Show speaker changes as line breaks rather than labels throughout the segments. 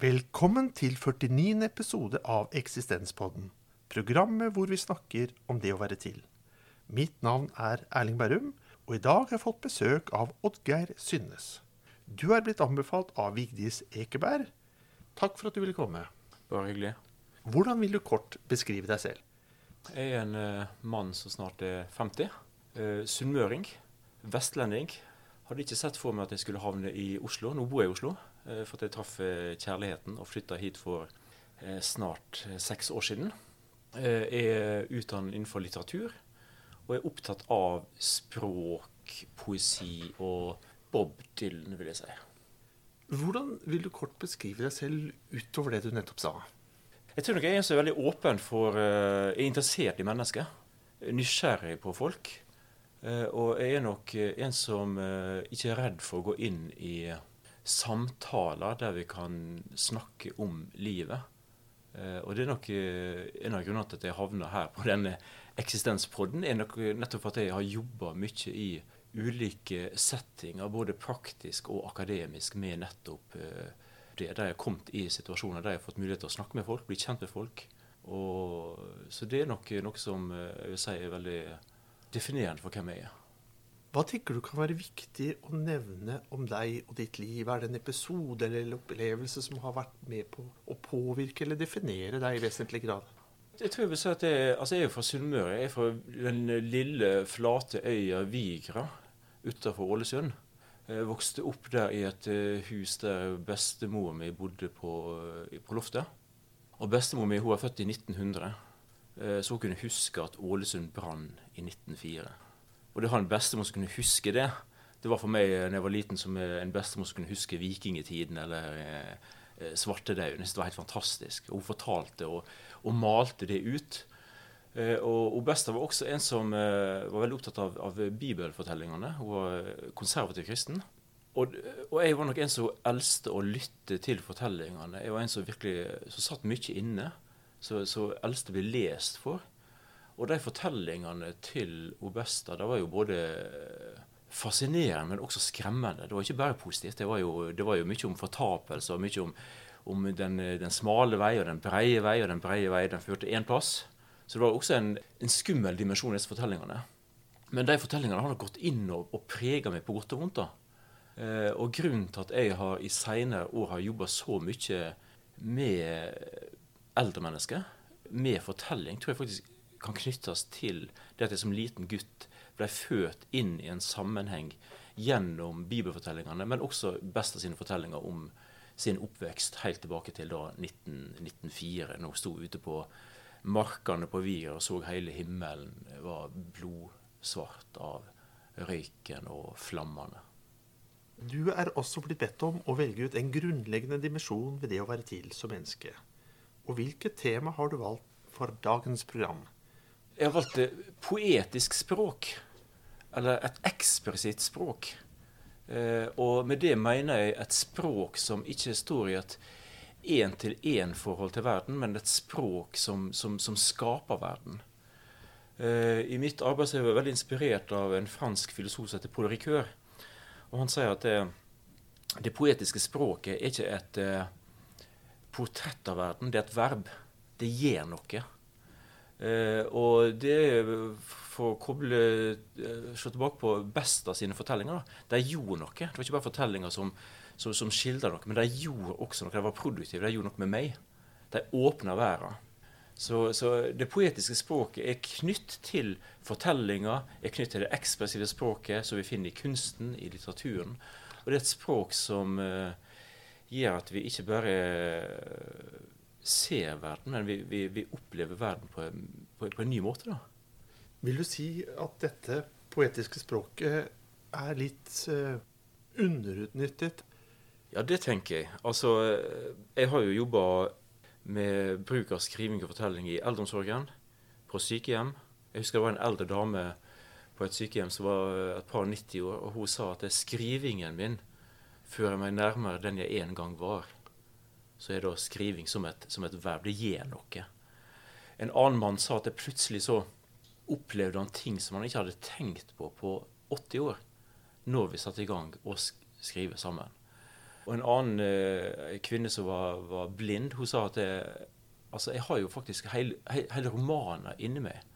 Velkommen til 49. episode av Eksistenspodden. Programmet hvor vi snakker om det å være til. Mitt navn er Erling Berrum, og i dag har jeg fått besøk av Oddgeir Synnes. Du er blitt anbefalt av Vigdis Ekeberg. Takk for at du ville komme.
Bare hyggelig.
Hvordan vil du kort beskrive deg selv?
Jeg er en uh, mann som snart er 50. Uh, Sunnmøring. Vestlending. Hadde ikke sett for meg at jeg skulle havne i Oslo. Nå bor jeg i Oslo, for at jeg traff uh, kjærligheten og flytta hit for snart seks år siden. Jeg er utdannet innenfor litteratur og er opptatt av språk, poesi og Bob Dylan, vil jeg si.
Hvordan vil du kort beskrive deg selv utover det du nettopp sa?
Jeg tror nok jeg er er veldig åpen for Jeg Er interessert i mennesker. Nysgjerrig på folk. Og jeg er nok en som ikke er redd for å gå inn i samtaler der vi kan snakke om livet. og det er nok en av grunnene til at jeg havna her på denne eksistenspodden, er nok nettopp at jeg har jobba mye i ulike settinger, både praktisk og akademisk, med nettopp uh, det. Der jeg har kommet i situasjoner der jeg har fått mulighet til å snakke med folk, bli kjent med folk. Og, så det er nok noe som jeg vil si er veldig definerende for hvem jeg er.
Hva tenker du kan være viktig å nevne om deg og ditt liv? Er det en episode eller opplevelse som har vært med på å påvirke eller definere deg i vesentlig grad?
Jeg tror jeg vil si at jeg, altså jeg er fra Sunnmøre. Jeg er fra den lille, flate øya Vigra utenfor Ålesund. Jeg vokste opp der i et eh, hus der bestemor mi bodde på, eh, på loftet. Og bestemor mi hun er født i 1900, eh, så hun kunne huske at Ålesund brann i 1904. Og det har en bestemor som kunne huske det. Det var for meg da jeg var liten som en bestemor som kunne huske vikingtiden eller eh, svartedauden. Det var helt fantastisk. Og hun fortalte og, og malte det ut. Eh, og Besta var også en som eh, var veldig opptatt av, av bibelfortellingene. Hun var konservativ kristen. Og, og, jeg var nok en som eldste å lytte til fortellingene. Jeg var en som virkelig som satt mye inne. Så eldste ble lest for. Og de fortellingene til Obesta det var jo både fascinerende, men også skremmende. Det var ikke bare positivt. Det var jo, det var jo mye om fortapelse og mye om, om den, den, smale vei og den breie vei. Og den breie vei den førte én plass. Så det var også en, en skummel dimensjon i disse fortellingene. Men de fortellingene har gått inn og, og prega meg på godt og vondt. da. Eh, og grunnen til at jeg har i seinere år har jobba så mye med eldre mennesker, med fortelling, tror jeg faktisk kan knyttes til det at jeg som liten gutt ble født inn i en sammenheng gjennom bibelfortellingene, men også best av sine fortellinger om sin oppvekst helt tilbake til da 1904, når hun sto ute på markene på Vier og så hele himmelen var blodsvart av røyken og flammene.
Du er også blitt bedt om å velge ut en grunnleggende dimensjon ved det å være til som menneske. Og hvilket tema har du valgt for dagens program?
Jeg har valgt poetisk språk. Eller et ekspressivt språk. Eh, og med det mener jeg et språk som ikke står i et én-til-én-forhold til verden, men et språk som, som, som skaper verden. Eh, I mitt arbeid er jeg veldig inspirert av en fransk filosof som heter Paul Ricoeur. Og han sier at det, det poetiske språket er ikke et eh, portrett av verden, det er et verb. Det gjør noe. Uh, og det for å koble, se tilbake på best av sine fortellinger. De gjorde noe. Det var ikke bare fortellinger som som, som skildra noe. Men de gjorde også noe. De var produktive. De gjorde noe med meg. De åpna verden. Så, så, det poetiske språket er knytt til fortellinger, er knytt til det ekspressive språket som vi finner i kunsten, i litteraturen. Og det er et språk som uh, gjør at vi ikke bare uh, ser verden, men vi, vi, vi opplever verden på, på, på, en ny måte. da.
Vil du si at dette poetiske språket er litt uh, underutnyttet?
Ja, det tenker jeg. Altså, jeg har jo jobba med bruk av skriving og fortelling i eldreomsorgen, på sykehjem. Jeg husker det var en eldre dame på et sykehjem som var et par 90 år, og hun sa at det er skrivingen min fører meg nærmere den jeg en gang var. Så er da skriving som et, som et verb. Det gjør noe. En annen mann sa at det plutselig så opplevde han ting som han ikke hadde tenkt på på 80 år, når vi satte i gang å skrive sammen. Og en annen eh, kvinne som var, var, blind, hun sa at det, altså, jeg har jo faktisk hele, hele romaner inni meg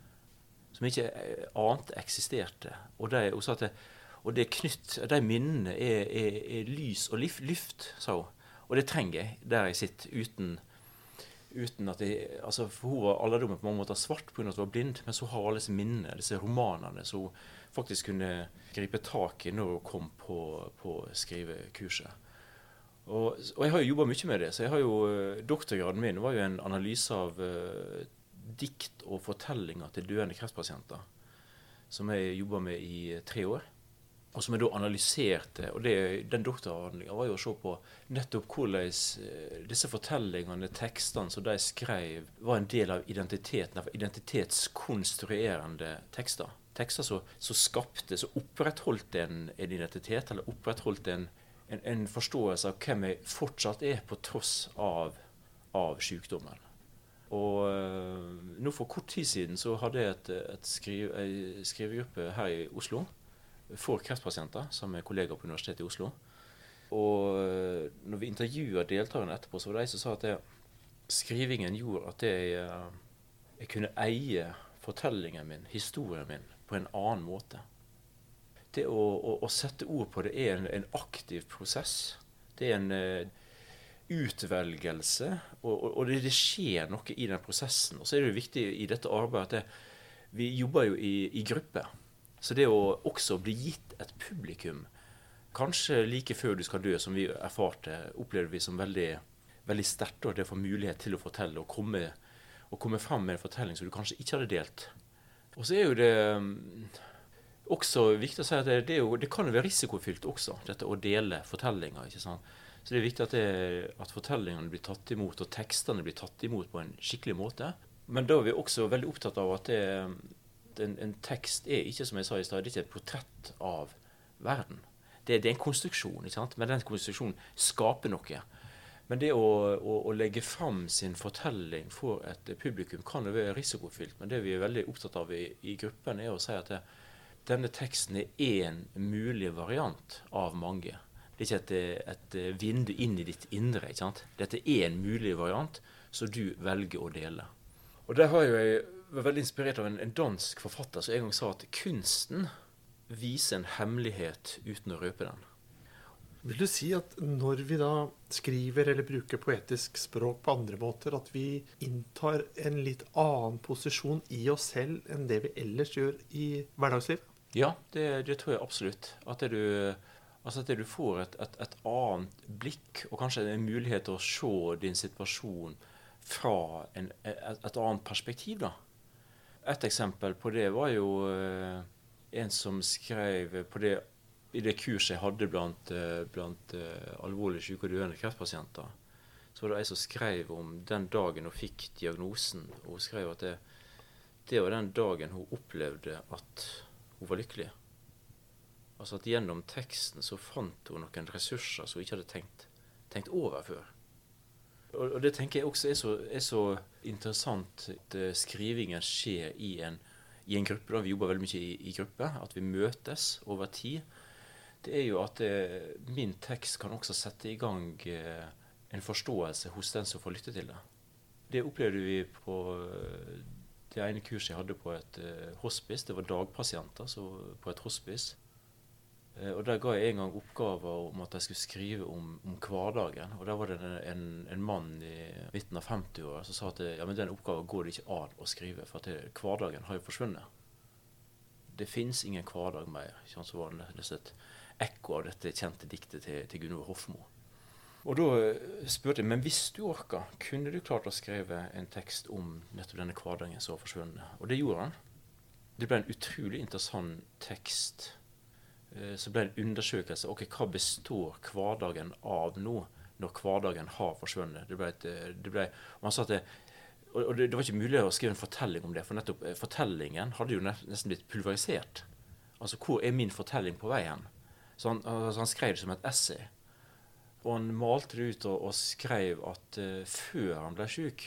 som ikke annet ante eksisterte. Og, de, hun sa at det, og det knytt, de minnene er, er, er lys og lyft, sa hun. Og det trenger jeg der jeg sitter, uten, uten at jeg altså For hun var alderdommen på mange måter svart pga. at hun var blind, men så har alle disse minnene, disse romanene, som hun faktisk kunne gripe tak i når hun kom på, på skrivekurset. Og, og, jeg har jo jobba mye med det. så jeg har jo, eh, Doktorgraden min var jo en analyse av uh, dikt og fortellinger til døende kreftpasienter. Som jeg jobba med i tre år. Og som jeg da analyserte. og det, Den doktoravhandlinga var jo å se på nettopp hvordan eh, disse fortellingene, tekstene som de skrev, var en del av identiteten, av identitetskonstruerende tekster. Tekster som, som skapte, som opprettholdt en, en identitet, eller opprettholdt en, en, en, forståelse av hvem jeg fortsatt er, på tross av, av sykdommen. Og uh, nå For kort tid siden så hadde jeg et, skrivegruppe her i Oslo for kreftpasienter som er kollegaer på Universitetet i Oslo. Og uh, når vi intervjua deltakerne etterpå, så var det de som sa at det, skrivingen gjorde at jeg, uh, jeg kunne eie fortellingen min, historien min, på en annen måte. Det å, å, å sette ord på det er en, en aktiv prosess. Det er en utvelgelse, og, og det, det, skjer noe i den prosessen. Og så er det jo viktig i dette arbeidet at det, vi jobber jo i, i gruppe. Så det å også bli gitt et publikum, kanskje like før du skal dø, som vi erfarte, opplever vi som veldig, veldig sterkt. Det å få mulighet til å fortelle og komme, og komme fram med en fortelling som du kanskje ikke hadde delt. Og så er jo det mm, også viktig å si at det, det, jo, det kan jo være risikofylt også, dette å dele fortellinger. ikke sant? Så det er viktig at, det, at fortellingene blir tatt imot, og tekstene blir tatt imot på en skikkelig måte. Men da er vi også veldig opptatt av at det, en, en, tekst er ikke som jeg sa i sted, ikke et portrett av verden. Det, det, er en konstruksjon, ikke sant? men den konstruksjonen skaper noe. Men det å, å, å, legge fram sin fortelling for et publikum kan jo være risikofylt. Men det vi er veldig opptatt av i, i gruppen, er å si at det, denne teksten er én mulig variant av mange. Det er ikke et, et, vindu inn i ditt indre. ikke sant? Dette er en mulig variant som du velger å dele. Og Der har jo jeg vært veldig inspirert av en, en, dansk forfatter som en gang sa at kunsten viser en hemmelighet uten å røpe den.
Vil du si at når vi da skriver eller bruker poetisk språk på andre måter, at vi inntar en litt annen posisjon i oss selv enn det vi ellers gjør i hverdagslivet?
Ja, det, det tror jeg absolutt. At det du Altså at du får et, et, et, annet blikk, og kanskje en mulighet til å se din situasjon fra en, et, et, annet perspektiv. da. Et eksempel på det var jo uh, en som skrev på det, i det kurset jeg hadde blant, uh, blant uh, alvorlig syke og døende kreftpasienter. Så var det ei som skrev om den dagen hun fikk diagnosen. og Hun skrev at det, det var den dagen hun opplevde at hun var lykkelig. Altså at gjennom teksten så fant hun noen ressurser som hun ikke hadde tenkt, tenkt over før. Og, det tenker jeg også er så, er så interessant at uh, skrivingen skjer i en, i en, gruppe. da Vi jobber veldig mye i, i gruppe. At vi møtes over tid. Det er jo at det, min tekst kan også sette i gang uh, en forståelse hos den som får lytte til det. Det opplevde vi på det ene kurset jeg hadde på et hospice. Det var dagpasienter på et hospice. Eh, og Der ga jeg en gang oppgaver om at jeg skulle skrive om, om hverdagen. Og Der var det en, en mann i midten av 50-åra som sa at ja, men den oppgaven går det ikke an å skrive, for det, hverdagen har jo forsvunnet. Det fins ingen hverdag mer. Så var det nesten et ekko av dette kjente diktet til, til Gunvor Hofmo. Og da eh, spurte jeg men hvis du orka, kunne du klart å skrive en tekst om nettopp denne hverdagen som har forsvunnet? Og det gjorde han. Det ble en utrolig interessant tekst så ble det en undersøkelse ok, hva består hverdagen av nå, når hverdagen har forsvunnet. Det ble et, eh, det ble, man sa at det, og det, det, var ikke mulig å skrive en fortelling om det, for nettopp eh, fortellingen hadde jo nesten blitt pulverisert. Altså, hvor er min fortelling på veien? Så han, altså, han skrev det som et essay. Og han malte det ut og, og skrev at uh, før han ble syk,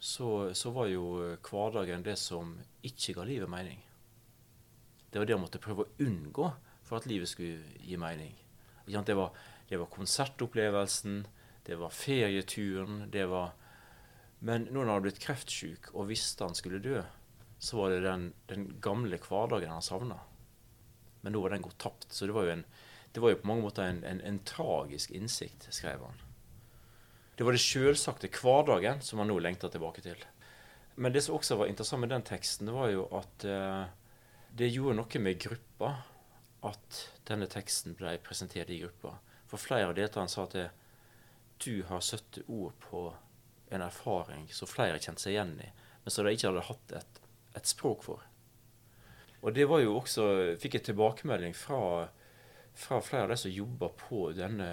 så, så, var jo hverdagen det som ikke ga livet mening. Det var det han måtte prøve å unngå for at livet skulle gi mening. Det var, det var konsertopplevelsen, det var ferieturen, det var Men når han hadde blitt kreftsyk og visste han skulle dø, så var det den, den gamle hverdagen han savna. Men nå var den gått tapt. Så det var jo, en, det var jo på mange måter en, en, en tragisk innsikt, skrev han. Det var det sjølsagte hverdagen som han nå lengta tilbake til. Men det som også var interessant med den teksten, det var jo at eh, det gjorde noe med gruppa at denne teksten ble presentert i gruppa. For flere av deltakerne sa at du har 70 ord på en erfaring som flere kjente seg igjen i, men som de ikke hadde hatt et, et språk for. Og det var jo også fikk jeg tilbakemelding fra, fra flere av de som jobba på denne,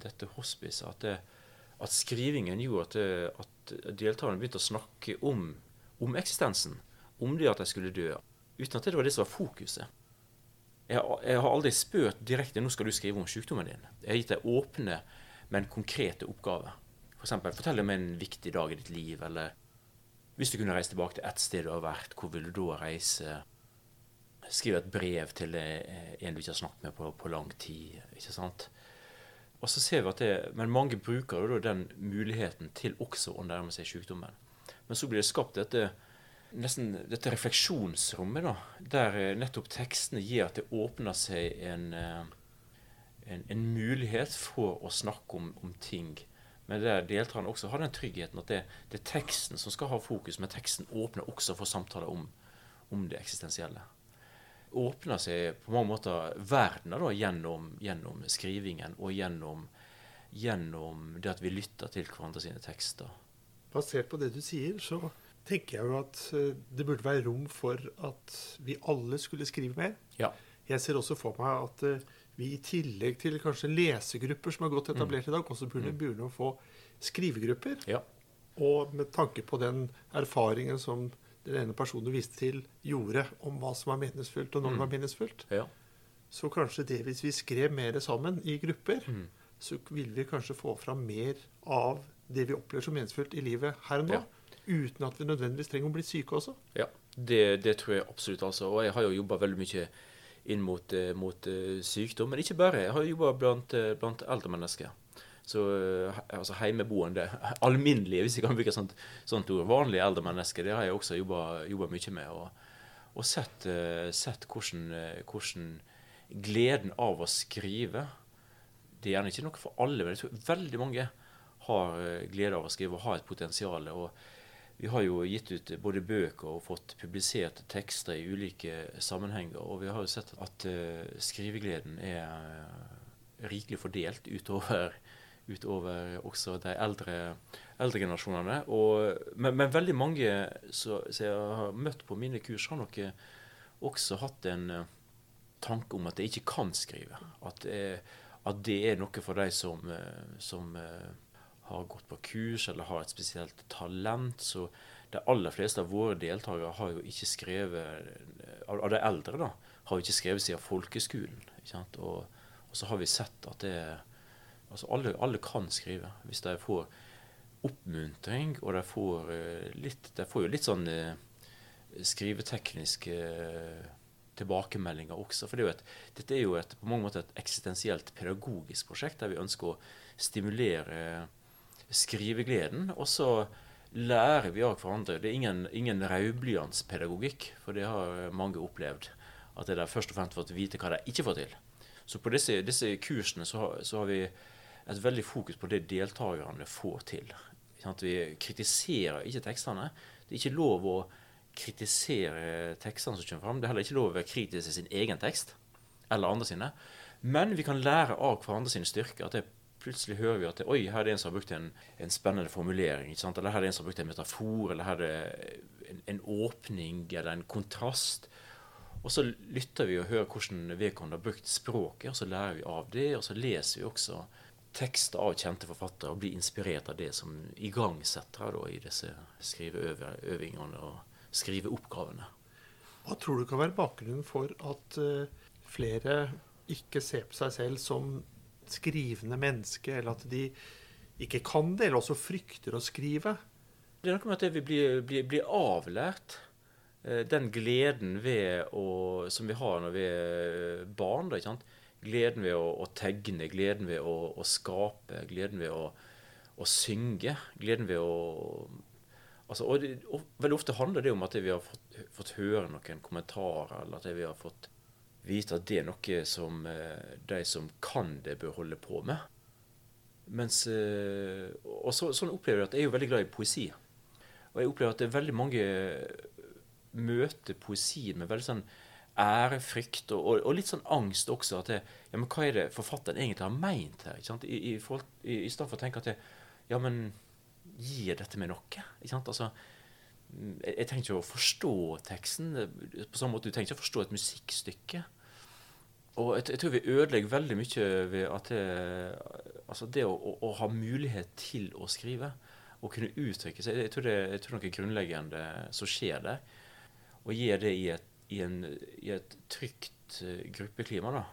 dette hospicet, at, det, at skrivingen gjorde at, det, at deltakerne begynte å snakke om, om, eksistensen. Om det at de skulle dø. Uten at det var det som var fokuset. Jeg, jeg har aldri spurt direkte nå skal du skrive om sykdommen din. Jeg har gitt deg åpne, men konkrete oppgaver. F.eks. For fortell om en viktig dag i ditt liv, eller hvis du kunne reise tilbake til ett sted du har vært, hvor vil du da reise? Skrive et brev til eh, en du ikke har snakket med på, på lang tid. ikke sant? Og så ser vi at det, Men mange bruker jo da den muligheten til også å nærme seg sykdommen. Men så blir det skapt dette, nesten dette refleksjonsrommet, da, der eh, nettopp tekstene gir at det åpner seg en, eh, en, en mulighet for å snakke om, om ting men der deltakerne også har den tryggheten at det, det, er teksten som skal ha fokus, men teksten åpner også for samtaler om, om det eksistensielle. Åpner seg på mange måter verden da, gjennom, gjennom skrivingen og gjennom, gjennom, det at vi lytter til hverandre sine tekster.
Basert på det du sier, så tenker jeg jo at eh, det burde være rom for at vi alle skulle skrive mer.
Ja.
Jeg ser også for meg at eh, vi i tillegg til kanskje lesegrupper som er godt etablert mm. i dag, også burde mm. begynne å få skrivegrupper.
Ja.
Og med tanke på den erfaringen som den ene personen du viste til, gjorde om hva som var meningsfullt, og når mm. det var meningsfullt,
ja.
så kanskje det hvis vi skrev mer sammen i grupper, mm. så ville vi kanskje få fram mer av det vi opplever som meningsfullt i livet her og nå. Ja. Uten at vi nødvendigvis trenger å bli syke også.
Ja, det, det tror jeg absolutt. altså. Og jeg har jo jobba veldig mye inn mot, eh, mot eh, sykdom. Men ikke bare. Jeg har jobba blant, eh, blant eldre mennesker. Så altså Heimeboende, alminnelige, hvis jeg kan bruke sånt, sånt ord. Vanlige eldre mennesker. Det har jeg også jobba mye med. Og, og sett, sett hvordan, hvordan, gleden av å skrive Det er gjerne ikke noe for alle, men jeg tror veldig mange har glede av å skrive og har et potensial. Og vi har jo gitt ut både bøker og fått publisert tekster i ulike sammenhenger. Og vi har jo sett at uh, skrivegleden er uh, rikelig fordelt utover, utover også de eldre, eldre generasjonene. Og, men, men, veldig mange som jeg har møtt på mine kurs, har nok også hatt en tanke om at de ikke kan skrive. At, at det er noe for de som, som har gått på kurs eller har et spesielt talent. Så de aller fleste av våre deltakere har jo ikke skrevet Av de eldre, da, har jo ikke skrevet siden folkeskolen. Og, og, så har vi sett at det Altså alle, alle, kan skrive hvis de får oppmuntring, og de får uh, litt De får jo litt sånn uh, skrivetekniske tilbakemeldinger også. For det er et, dette er jo et, på mange måter et eksistensielt pedagogisk prosjekt der vi ønsker å stimulere skrivegleden. Og så lærer vi av hverandre. Det er ingen, ingen raudblyantspedagogikk, for det har mange opplevd. At det er først og fremst for å vite hva de ikke får til. Så på disse, disse kursene så har, så har, vi et veldig fokus på det deltakerne får til. Vi kritiserer ikke tekstene. Det er ikke lov å kritisere tekstene som kommer fram. Det er heller ikke lov å være kritisk til sin egen tekst eller andre sine. Men vi kan lære av hverandre sine styrker. At det plutselig hører vi at oi, her er det en som har brukt en, en spennende formulering. Eller her er det en som har brukt en metafor, eller her er det en, en åpning eller en kontrast. Og så lytter vi og hører hvordan vedkommende har brukt språket, og så lærer vi av det. Og så leser vi også tekster av kjente forfattere og blir inspirert av det som igangsetter da, i disse skriveøvingene og skriveoppgavene.
Hva tror du kan være bakgrunnen for at uh, flere ikke ser på seg selv som skrivende menneske, eller at de ikke kan det, eller også frykter å skrive.
Det er noe med at vi blir, blir, blir avlært. Eh, den gleden å, som vi har når vi er barn. Da, Gleden ved å, å tegne, gleden ved å, å, skape, gleden ved å, synge. Gleden ved å altså, og, og, Veldig ofte handler det om at vi har fått, fått, høre noen kommentarer, eller at vi har fått vite at det er noe som eh, de som kan det, bør holde på med. Mens, eh, og så, sånn opplever jeg at jeg er jo veldig glad i poesi. Og jeg opplever at det er veldig mange møter poesien med veldig sånn ærefrykt og, og, og, litt sånn angst også. at det, ja, men Hva er det forfatteren egentlig har meint her? ikke sant? I, i, i, i stedet for å tenke at det, ja, men gir dette meg noe? ikke sant? Altså, jeg, jeg trenger ikke å forstå teksten på samme måte. Du trenger ikke å forstå et musikkstykke. Og jeg, jeg tror vi ødelegger veldig mye ved at det, altså det å, å, å, ha mulighet til å skrive og kunne uttrykke seg. Jeg tror det, jeg tror noe grunnleggende som skjer der. Og gi det i et i, en, i et trygt uh, gruppeklima, da,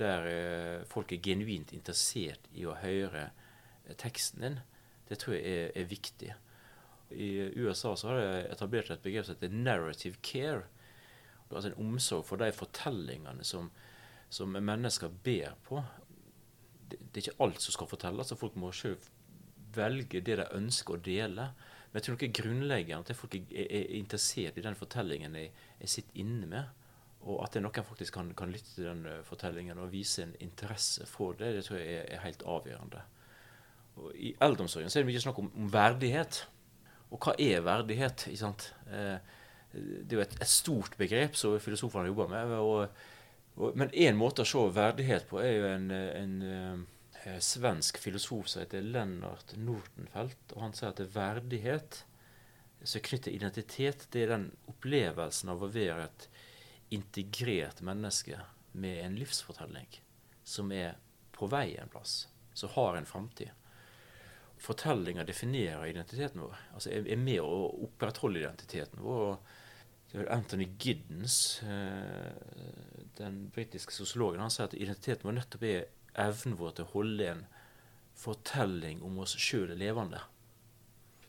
der uh, folk er genuint interessert i å høre uh, teksten din, det tror jeg er, er, viktig. I USA så har de etablert et begrep som heter 'narrative care'. Altså en omsorg for de fortellingene som, som mennesker ber på. Det, det, er ikke alt som skal fortelles, så folk må selv velge det de ønsker å dele. Men jeg tror noe grunnleggende at folk er, er, interessert i den fortellingen jeg, jeg, sitter inne med. Og at noen faktisk kan, kan, lytte til den eh, fortellingen og vise en interesse for det, det tror jeg er, er helt avgjørende. Og I eldreomsorgen så er det mye snakk om, om, verdighet. Og hva er verdighet? ikke sant? Eh, det er jo et, et, stort begrep som filosofene jobber med. Og, men én måte å se verdighet på er jo en, en, en eh, svensk filosof som heter Lennart Nortenfeldt, og Han sier at verdighet som knytter identitet, det er den opplevelsen av å være et integrert menneske med en livsfortelling som er på vei en plass, som har en framtid. Fortellinga definerer identiteten vår, altså er, er med å opprettholde identiteten vår. Det er Anthony Giddens, eh, den britiske sosiologen, han sier at identiteten vår nettopp er evnen vår til å holde en fortelling om oss sjøl levende.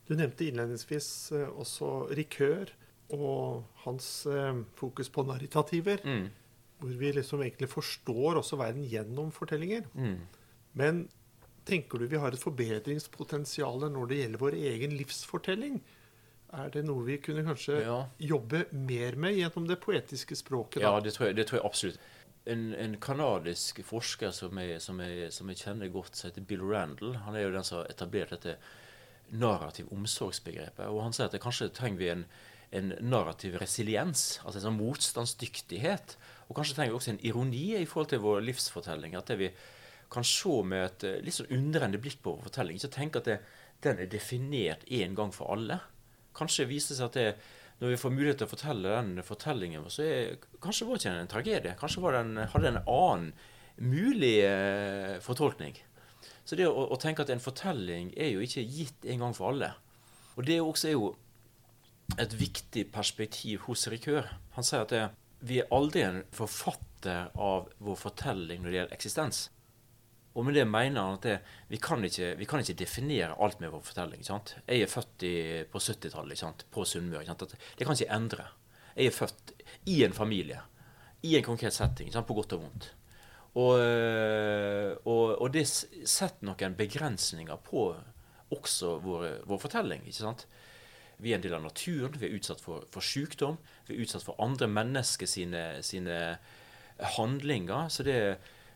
Du nevnte innledningsvis eh, også Rikør og hans eh, fokus på narritativer. Mm. Hvor vi liksom egentlig forstår også verden gjennom fortellinger. Mm. Men tenker du vi har et forbedringspotensial når det gjelder vår egen livsfortelling? Er det noe vi kunne kanskje ja. jobbe mer med gjennom det poetiske språket?
Da? Ja, det tror, jeg, det tror jeg absolutt en, en kanadisk forsker som jeg, som, jeg, som jeg, kjenner godt, som heter Bill Randall. Han er jo den som har etablert dette narrativ omsorgsbegrepet. Og han sier at det kanskje trenger vi en, en narrativ resiliens, altså en sånn motstandsdyktighet. Og kanskje trenger vi også en ironi i forhold til vår livsfortelling. At det vi kan se med et litt sånn undrende blikk på vår fortelling. Ikke tenke at det, den er definert én gang for alle. Kanskje viser seg at det når vi får mulighet til å fortelle den fortellingen, så er, kanskje var det ikke en tragedie. Kanskje den, hadde en annen mulig eh, fortolkning. Så det å, å, tenke at en fortelling er jo ikke gitt en gang for alle. Og det også er jo et viktig perspektiv hos Rikør. Han sier at det, vi er aldri en forfatter av vår fortelling når det gjelder eksistens. Og med det mener han at det, vi, kan ikke, vi, kan ikke, definere alt med vår fortelling. Sant? Jeg er født i, på 70-tallet på Sunnmøre. Det kan ikke endre. Jeg er født i en familie, i en konkret setting, sant? på godt og vondt. Og, øh, og, og, det setter noen begrensninger på også vår, vår fortelling. ikke sant? Vi er en del av naturen, vi er utsatt for, for sykdom, vi er utsatt for andre mennesker sine, sine handlinger. så det er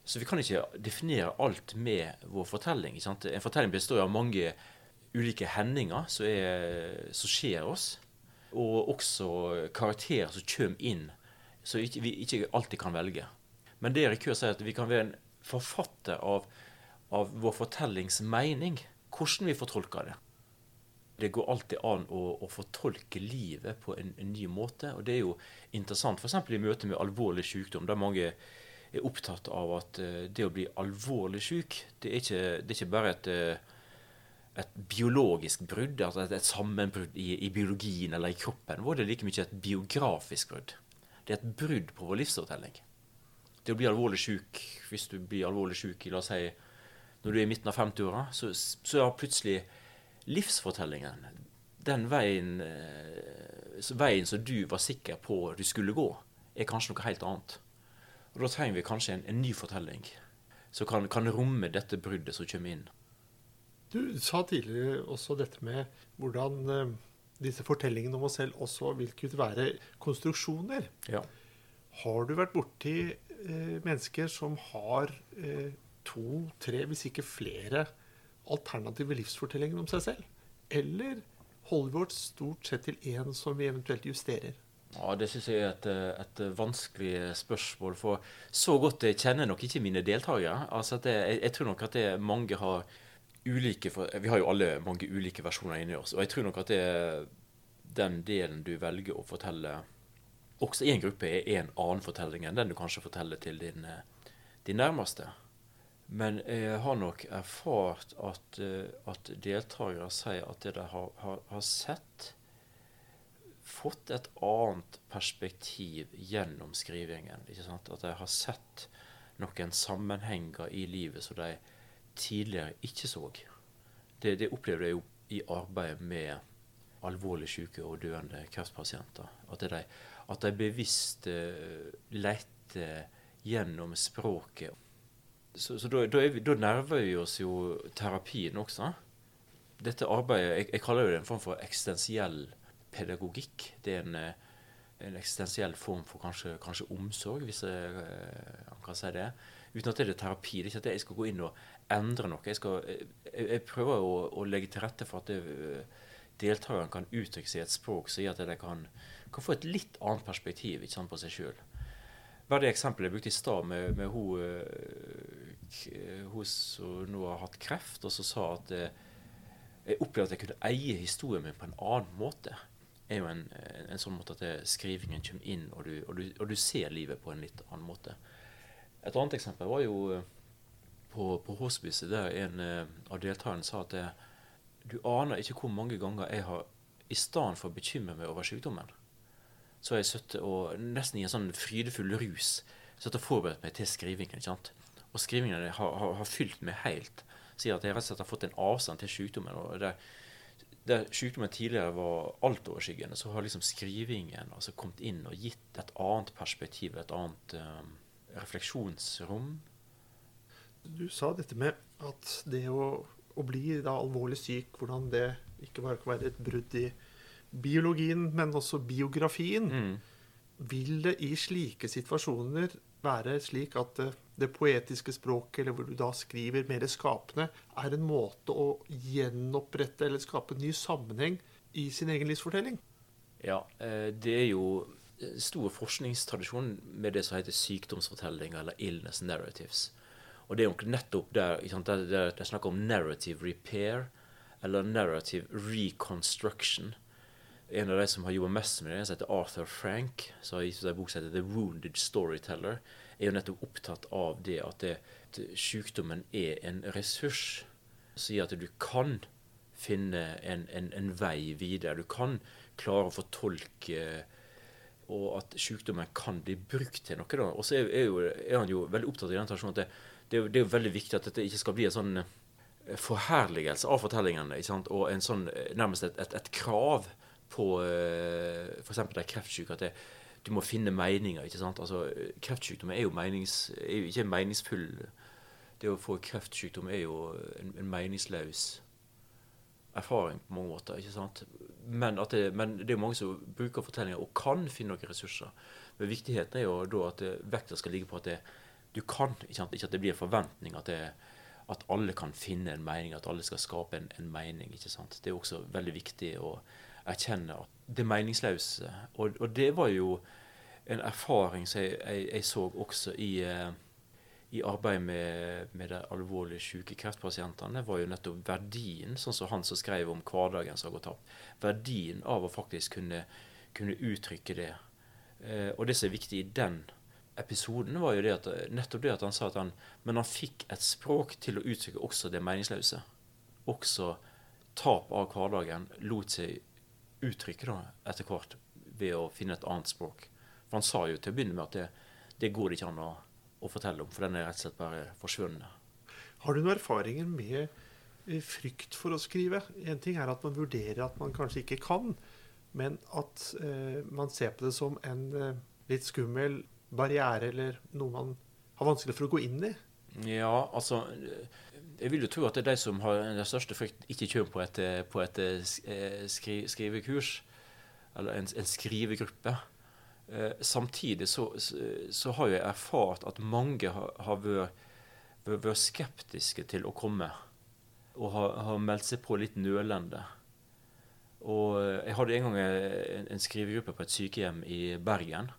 så vi kan ikke definere alt med vår fortelling. En fortelling består av mange ulike hendinger som, er, som skjer oss, og også karakterer som kommer inn, som vi ikke alltid kan velge. Men det Rikør sier, at vi kan være en forfatter av, av vår fortellings mening. Hvordan vi fortolker det. Det går alltid an å, å fortolke livet på en, en, ny måte. Og det er jo interessant f.eks. i møte med alvorlig sykdom. der mange er opptatt av at uh, det å bli alvorlig syk, det er ikke, det er ikke bare et, uh, et biologisk brudd, altså et, et sammenbrudd i, i, biologien eller i kroppen vår. Det er like mye et biografisk brudd. Det er et brudd på vår livsfortelling. Det å bli alvorlig syk, hvis du blir alvorlig syk la oss si, når du er i midten av 50-åra, så, så er plutselig livsfortellingen Den veien, uh, veien som du var sikker på du skulle gå, er kanskje noe helt annet. Og da trenger vi kanskje en, en ny fortelling som kan, kan romme dette bruddet som kommer inn.
Du sa tidligere også dette med hvordan eh, disse fortellingene om oss selv også vil kunne være konstruksjoner.
Ja.
Har du vært borti eh, mennesker som har eh, to, tre, hvis ikke flere, alternative livsfortellinger om seg selv? Eller holder vi oss stort sett til én som vi eventuelt justerer?
Ja, Det syns jeg er et, et, vanskelig spørsmål. For så godt jeg kjenner nok ikke mine deltakere. Altså jeg, jeg, tror nok at det mange har ulike Vi har jo alle mange ulike versjoner inni oss. Og jeg tror nok at det, den delen du velger å fortelle også i en gruppe, er en annen fortelling enn den du kanskje forteller til din, din nærmeste. Men jeg har nok erfart at, at deltakere sier at det de har, har, har sett fått et annet perspektiv gjennom skrivingen. ikke sant? At de har sett noen sammenhenger i livet som de tidligere ikke så. Det, det opplevde jeg jo i arbeidet med alvorlig syke og døende kreftpasienter. At de, at de bevisst leter lette gjennom språket. Så, så da, da, vi, da, nerver vi oss jo terapien også. Dette arbeidet, jeg, jeg kaller det en form for eksistensiell pedagogikk. Det er en, eh, en eksistensiell form for kanskje, kanskje omsorg, hvis jeg, uh, kan si det. Uten at det er terapi. Det er ikke at jeg skal gå inn og endre noe. Jeg, skal, jeg, jeg prøver å, å, legge til rette for at det, deltakerne kan uttrykke seg i et språk som gjør at de kan, kan, få et litt annet perspektiv sant, på seg sjøl. Bare det eksempelet jeg brukte i stad med, med hun som nå har hatt kreft, og som sa at jeg opplevde at jeg kunne eie historien min på en annen måte er jo en, en sånn måte at skrivingen kommer inn, og du, og, du, og du, ser livet på en litt annen måte. Et annet eksempel var jo eh, på, på hospicet, der en uh, av deltakerne sa at det, du aner ikke hvor mange ganger jeg har, i stedet for å bekymre meg over sykdommen, så har jeg sittet og nesten i en sånn frydefull rus sittet og forberedt meg til skrivingen. ikke sant? Og skrivingen har, har, har fylt meg helt. Sier at jeg rett og slett har fått en avstand til sykdommen. og det der sykdommen tidligere var altoverskyggende, så har liksom skrivingen altså kommet inn og gitt et annet perspektiv, et annet um, refleksjonsrom.
Du sa dette med at det å, å bli alvorlig syk, hvordan det ikke bare kan være et brudd i biologien, men også biografien. Mm. Vil det i slike situasjoner være slik at uh, det poetiske språket, eller hvor du da skriver mer skapende, er en måte å gjenopprette eller skape en ny sammenheng i sin egen livsfortelling?
Ja, eh, det er jo stor forskningstradisjon med det som heter sykdomsfortellinger, eller illness narratives. Og det er jo nettopp der det er snakk om narrative repair, eller narrative reconstruction. En av de som har jobba mest med det, som heter Arthur Frank, som har gitt ut en bok som heter The Wounded Storyteller er jo nettopp opptatt av det at, det, at sykdommen er en ressurs. Sier at du kan finne en, en, en, vei videre. Du kan klare å fortolke og at sykdommen kan bli brukt til noe. Og så er, er, er, han jo veldig opptatt i den at det, det, det, er veldig viktig at dette ikke skal bli en sånn eh, forherligelse av fortellingene. Og en sånn, eh, nærmest et, et, et krav på uh, f.eks. de kreftsyke. at det, du må finne meninger. ikke sant? Altså, Kreftsykdom er jo, menings, er jo ikke meningsfull. Det å få kreftsykdom er jo en, en meningsløs erfaring på mange måter. ikke sant? Men, det, men det er mange som bruker fortellinger og kan finne noen ressurser. Men viktigheten er jo da at vekta skal ligge på at det, du kan, ikke, sant? ikke at det blir en forventning at, at alle kan finne en mening, at alle skal skape en, en mening. ikke sant? Det er også veldig viktig å erkjenne det meningsløse. Og, og, det var jo en erfaring som jeg, jeg, jeg så også i, uh, i arbeidet med, med de alvorlig syke kreftpasientene, Det var jo nettopp verdien, sånn som han som skrev om hverdagen som har gått tapt. Verdien av å faktisk kunne, kunne uttrykke det. Uh, og det som er viktig i den episoden, var jo det at, nettopp det at han sa at han Men han fikk et språk til å uttrykke også det meningsløse. Også tap av hverdagen lot seg uttrykke da, etter hvert ved å finne et annet språk. For han sa jo til å begynne med at det, det går det ikke an å, å, fortelle om, for den er rett og slett bare forsvunnet.
Har du noen erfaringer med eh, frykt for å skrive? En ting er at man vurderer at man kanskje ikke kan, men at eh, man ser på det som en eh, litt skummel barriere, eller noe man har vanskelig for å gå inn i?
Ja, altså Jeg vil jo tro at det er de som har den største frykten, ikke kommer på et, på et eh, skri, skrivekurs, eller en, en skrivegruppe. Eh, samtidig så, så, har jeg erfart at mange har, har vært, vært, skeptiske til å komme. Og har, har meldt seg på litt nølende. Og eh, jeg hadde en gang en, en skrivegruppe på et sykehjem i Bergen.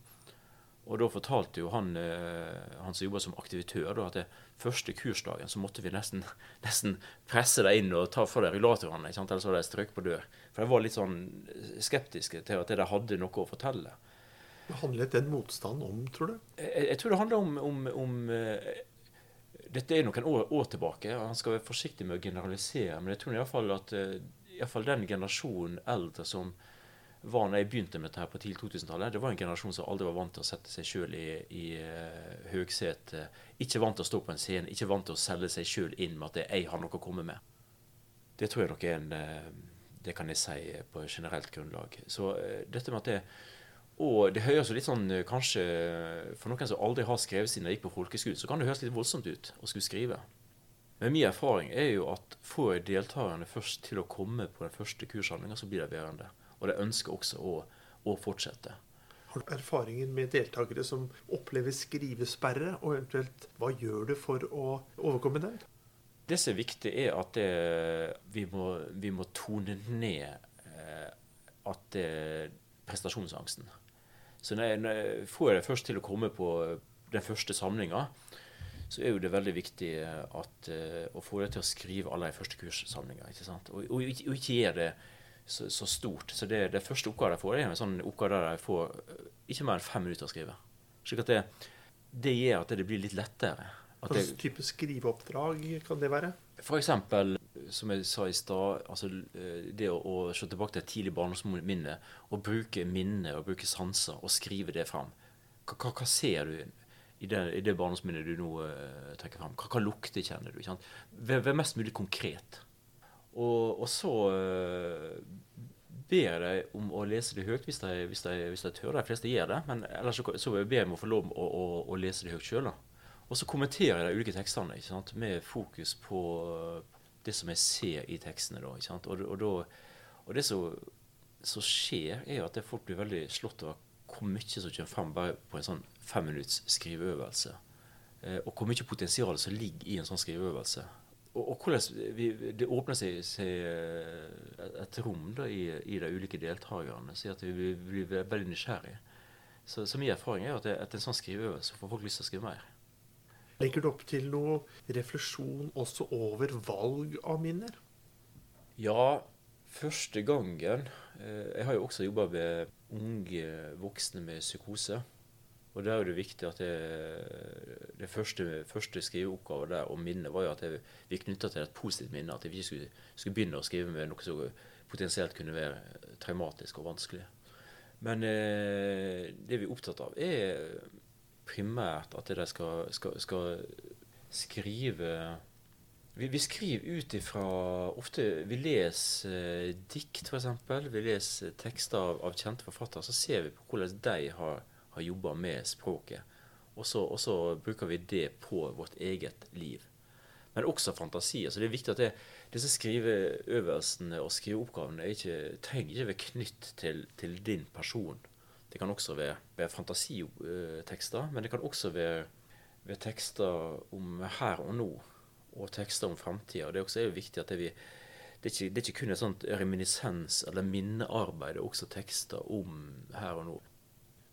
Og da fortalte jo han, eh, han som jobba som aktivitør, da, at det første kursdagen så måtte vi nesten, nesten presse deg inn og ta for deg regulatorene. Ellers hadde de strøk på dør. For de var litt sånn skeptiske til at de hadde noe å fortelle.
Hva handlet den motstanden om, tror du?
Jeg, jeg tror det handler om, om, om uh, Dette er noen år, år, tilbake. Han skal være forsiktig med å generalisere. Men jeg tror iallfall at uh, i hvert fall den generasjonen eldre som var når jeg begynte med dette her på tidlig 2000-tallet, det var en generasjon som aldri var vant til å sette seg sjøl i, i uh, høgsetet. Ikke vant til å stå på en scene, ikke vant til å selge seg sjøl inn med at jeg har noe å komme med. Det tror jeg nok er en uh, Det kan jeg si på generelt grunnlag. Så uh, dette med at det og det høres jo litt sånn kanskje For noen som aldri har skrevet siden de gikk på folkeskole, så kan det høres litt voldsomt ut å skulle skrive. Men min erfaring er jo at får jeg deltakerne først til å komme på den første kurshandlinga, så blir de værende. Og de ønsker også å, å fortsette.
Har du erfaringer med deltakere som opplever skrivesperre, og eventuelt hva gjør du for å overkomme den?
Det som er viktig, er at det, vi, må, vi, må, tone ned eh, at det, prestasjonsangsten. Så når jeg, når jeg får jeg det først til å komme på den første samlinga, så er jo det veldig viktig at, uh, å få det til å skrive alle de første kurssamlinga. Og, og, og, ikke gjøre det så, så, stort. Så det, det første oppgaven jeg får, er en sånn oppgave der jeg får eh, ikke mer enn fem minutter å skrive. Slik at det, det gjør at det blir litt lettere.
Hva slags type skriveoppdrag kan det være?
For eksempel, som jeg sa i stad, altså eh, det å, å, se tilbake til et tidlig barndomsminne og bruke minnet og bruke sanser og skrive det fram. Hva, hva ser du i det, i det barndomsminnet du nå uh, trekker fram? Hva, hva lukter kjenner du? Vær, vær mest mulig konkret. Og, og så uh, ber jeg dem om å lese det høyt hvis de, hvis, de, hvis de, tør. De fleste gjør det. Men ellers så, så ber jeg dem å få lov å, å, å lese det høyt sjøl. Og så kommenterer jeg de ulike tekstene ikke sant? med fokus på det som jeg ser i tekstene. Da, ikke sant? Og, og, da, og det som, som, skjer, er jo at folk blir veldig slått over hvor mye som kommer frem bare på en sånn femminutts skriveøvelse. Eh, og hvor mye potensial som ligger i en sånn skriveøvelse og, og, hvordan vi, det åpner seg, seg eh, et rom da, i, i, de ulike deltakerne, så at vi blir veldig nysgjerrige. Så, så, min erfaring er at etter en sånn skriveøvelse får folk lyst til å skrive mer.
Legger du opp til noe refleksjon også over valg av minner?
Ja, første gangen eh, Jeg har jo også jobba med unge voksne med psykose. Og der er det viktig at det, det første, første skriveoppgaven der om minnet var jo at jeg, vi knytta til et positivt minne. At vi ikke skulle, skulle, begynne å skrive med noe som potensielt kunne være traumatisk og vanskelig. Men eh, det vi er opptatt av, er primært at de skal, skal, skal, skrive vi, vi skriver ut ifra Ofte vi leser eh, dikt, f.eks. Vi leser tekster av, av kjente forfattere. Så ser vi på hvordan de har har jobba med språket. Og så, og så, bruker vi det på vårt eget liv. Men også fantasi. Altså det er viktig at det, disse skriveøvelsene og skriveoppgavene ikke, trenger ikke være knytt til, til, din person. Det kan også være, være fantasitekster, men det kan også være, være, tekster om her og nå, og tekster om framtida. Det er også viktig at det, vi, det, er ikke, det er ikke kun et sånt reminiscens eller minnearbeid, det er også tekster om her og nå.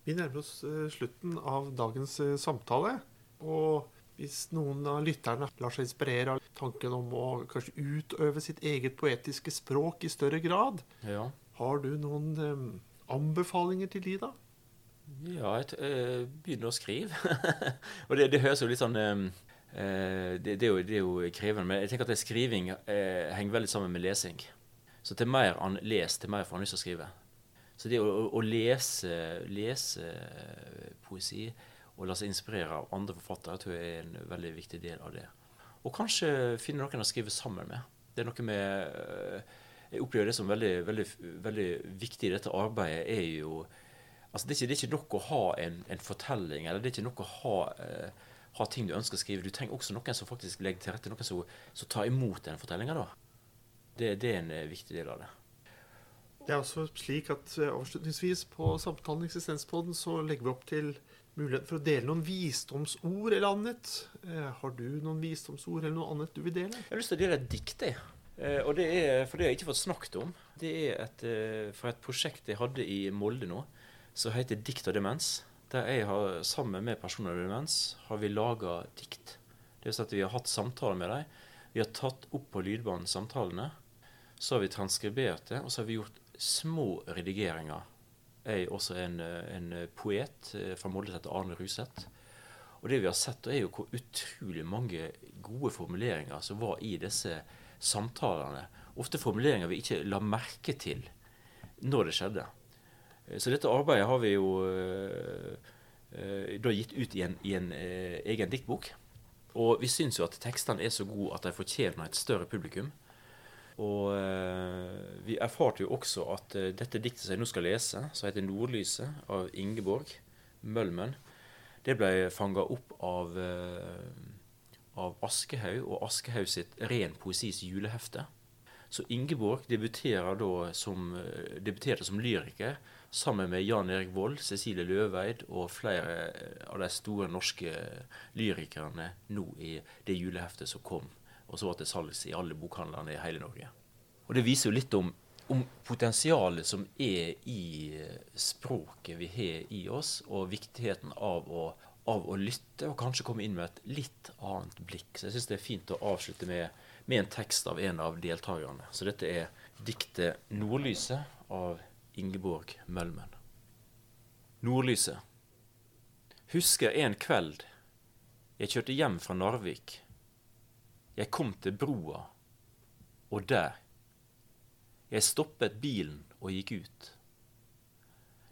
Vi nærmer oss eh, slutten av dagens eh, samtale. Og hvis noen av lytterne lar seg inspirere av tanken om å kanskje utøve sitt eget poetiske språk i større grad,
ja.
har du noen um, anbefalinger til de, da?
Ja, jeg uh, begynner å skrive. og det, det, høres jo litt sånn det, det, er jo, det, er jo, krevende. Men jeg tenker at skriving henger veldig sammen med lesing. Så til mer han leser, til mer får han lyst til å skrive. Så det å, å lese, lese, poesi og la seg inspirere av andre forfattere tror jeg er en veldig viktig del av det. Og kanskje finne noen å skrive sammen med. Det er noe med eh, Jeg opplever det som veldig, veldig, veldig viktig i dette arbeidet, er jo Altså, det, er ikke, det er ikke nok å ha en, en fortelling, eller det er ikke nok å ha, eh, ha ting du ønsker å skrive. Du trenger også noen som faktisk legger til rette, noen som, som tar imot den fortellinga. Det, det er en eh, viktig del av det.
Det er også slik at eh, avslutningsvis på samtalen Eksistenspodden så legger vi opp til muligheten for å dele noen visdomsord eller annet. Eh, har du noen visdomsord eller noe annet du vil dele?
Jeg har lyst til å dele et dikt, jeg. Eh, og det er, for det har jeg ikke fått snakket om. Det er et, fra et prosjekt jeg hadde i Molde nå, som heter Dikt og demens. Der jeg har, sammen med personer med demens har vi laga dikt. Det vil si at vi har hatt samtaler med dem. Vi har tatt opp på lydbanen samtalene. Så har vi transkribert det, og så har vi gjort små redigeringer. Jeg er også en, en poet eh, fra Molde som heter Arne Ruseth. Og det vi har sett, er jo hvor utrolig mange gode formuleringer som var i disse samtalene. Ofte formuleringer vi ikke la merke til når det skjedde. Eh, så dette arbeidet har vi jo eh, da gitt ut i en, i en egen diktbok. Og vi syns jo at tekstene er så gode at de fortjener et større publikum. Og eh, vi erfarte jo også at eh, dette diktet som jeg nå skal lese, som heter 'Nordlyset' av Ingeborg Mølmen, det ble fanga opp av, eh, av Aschehoug og Aschehoug sitt Ren poesis julehefte. Så Ingeborg som, debuterte som lyriker sammen med Jan Erik Vold, Cecilie Løveid og flere av de store norske lyrikerne nå i det juleheftet som kom, og så var til salgs i alle bokhandlene i hele Norge. Og det viser jo litt om, om potensialet som er i språket vi har i oss, og viktigheten av å, av å lytte, og kanskje komme inn med et litt annet blikk. Så jeg syns det er fint å avslutte med, med en tekst av en av deltakerne. Så dette er diktet 'Nordlyset' av Ingeborg Mølmen. Nordlyset. Husker en kveld jeg kjørte hjem fra Narvik. Jeg kom til broa, og der. Jeg stoppet bilen og gikk ut.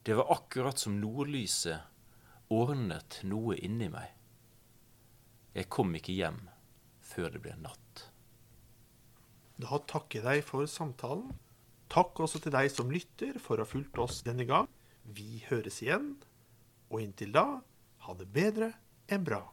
Det var akkurat som nordlyset ordnet noe inni meg. Jeg kom ikke hjem før det ble natt.
Da takker jeg deg for samtalen. Takk også til deg som lytter for å ha fulgt oss denne gang. Vi høres igjen, og inntil da, ha det bedre enn bra.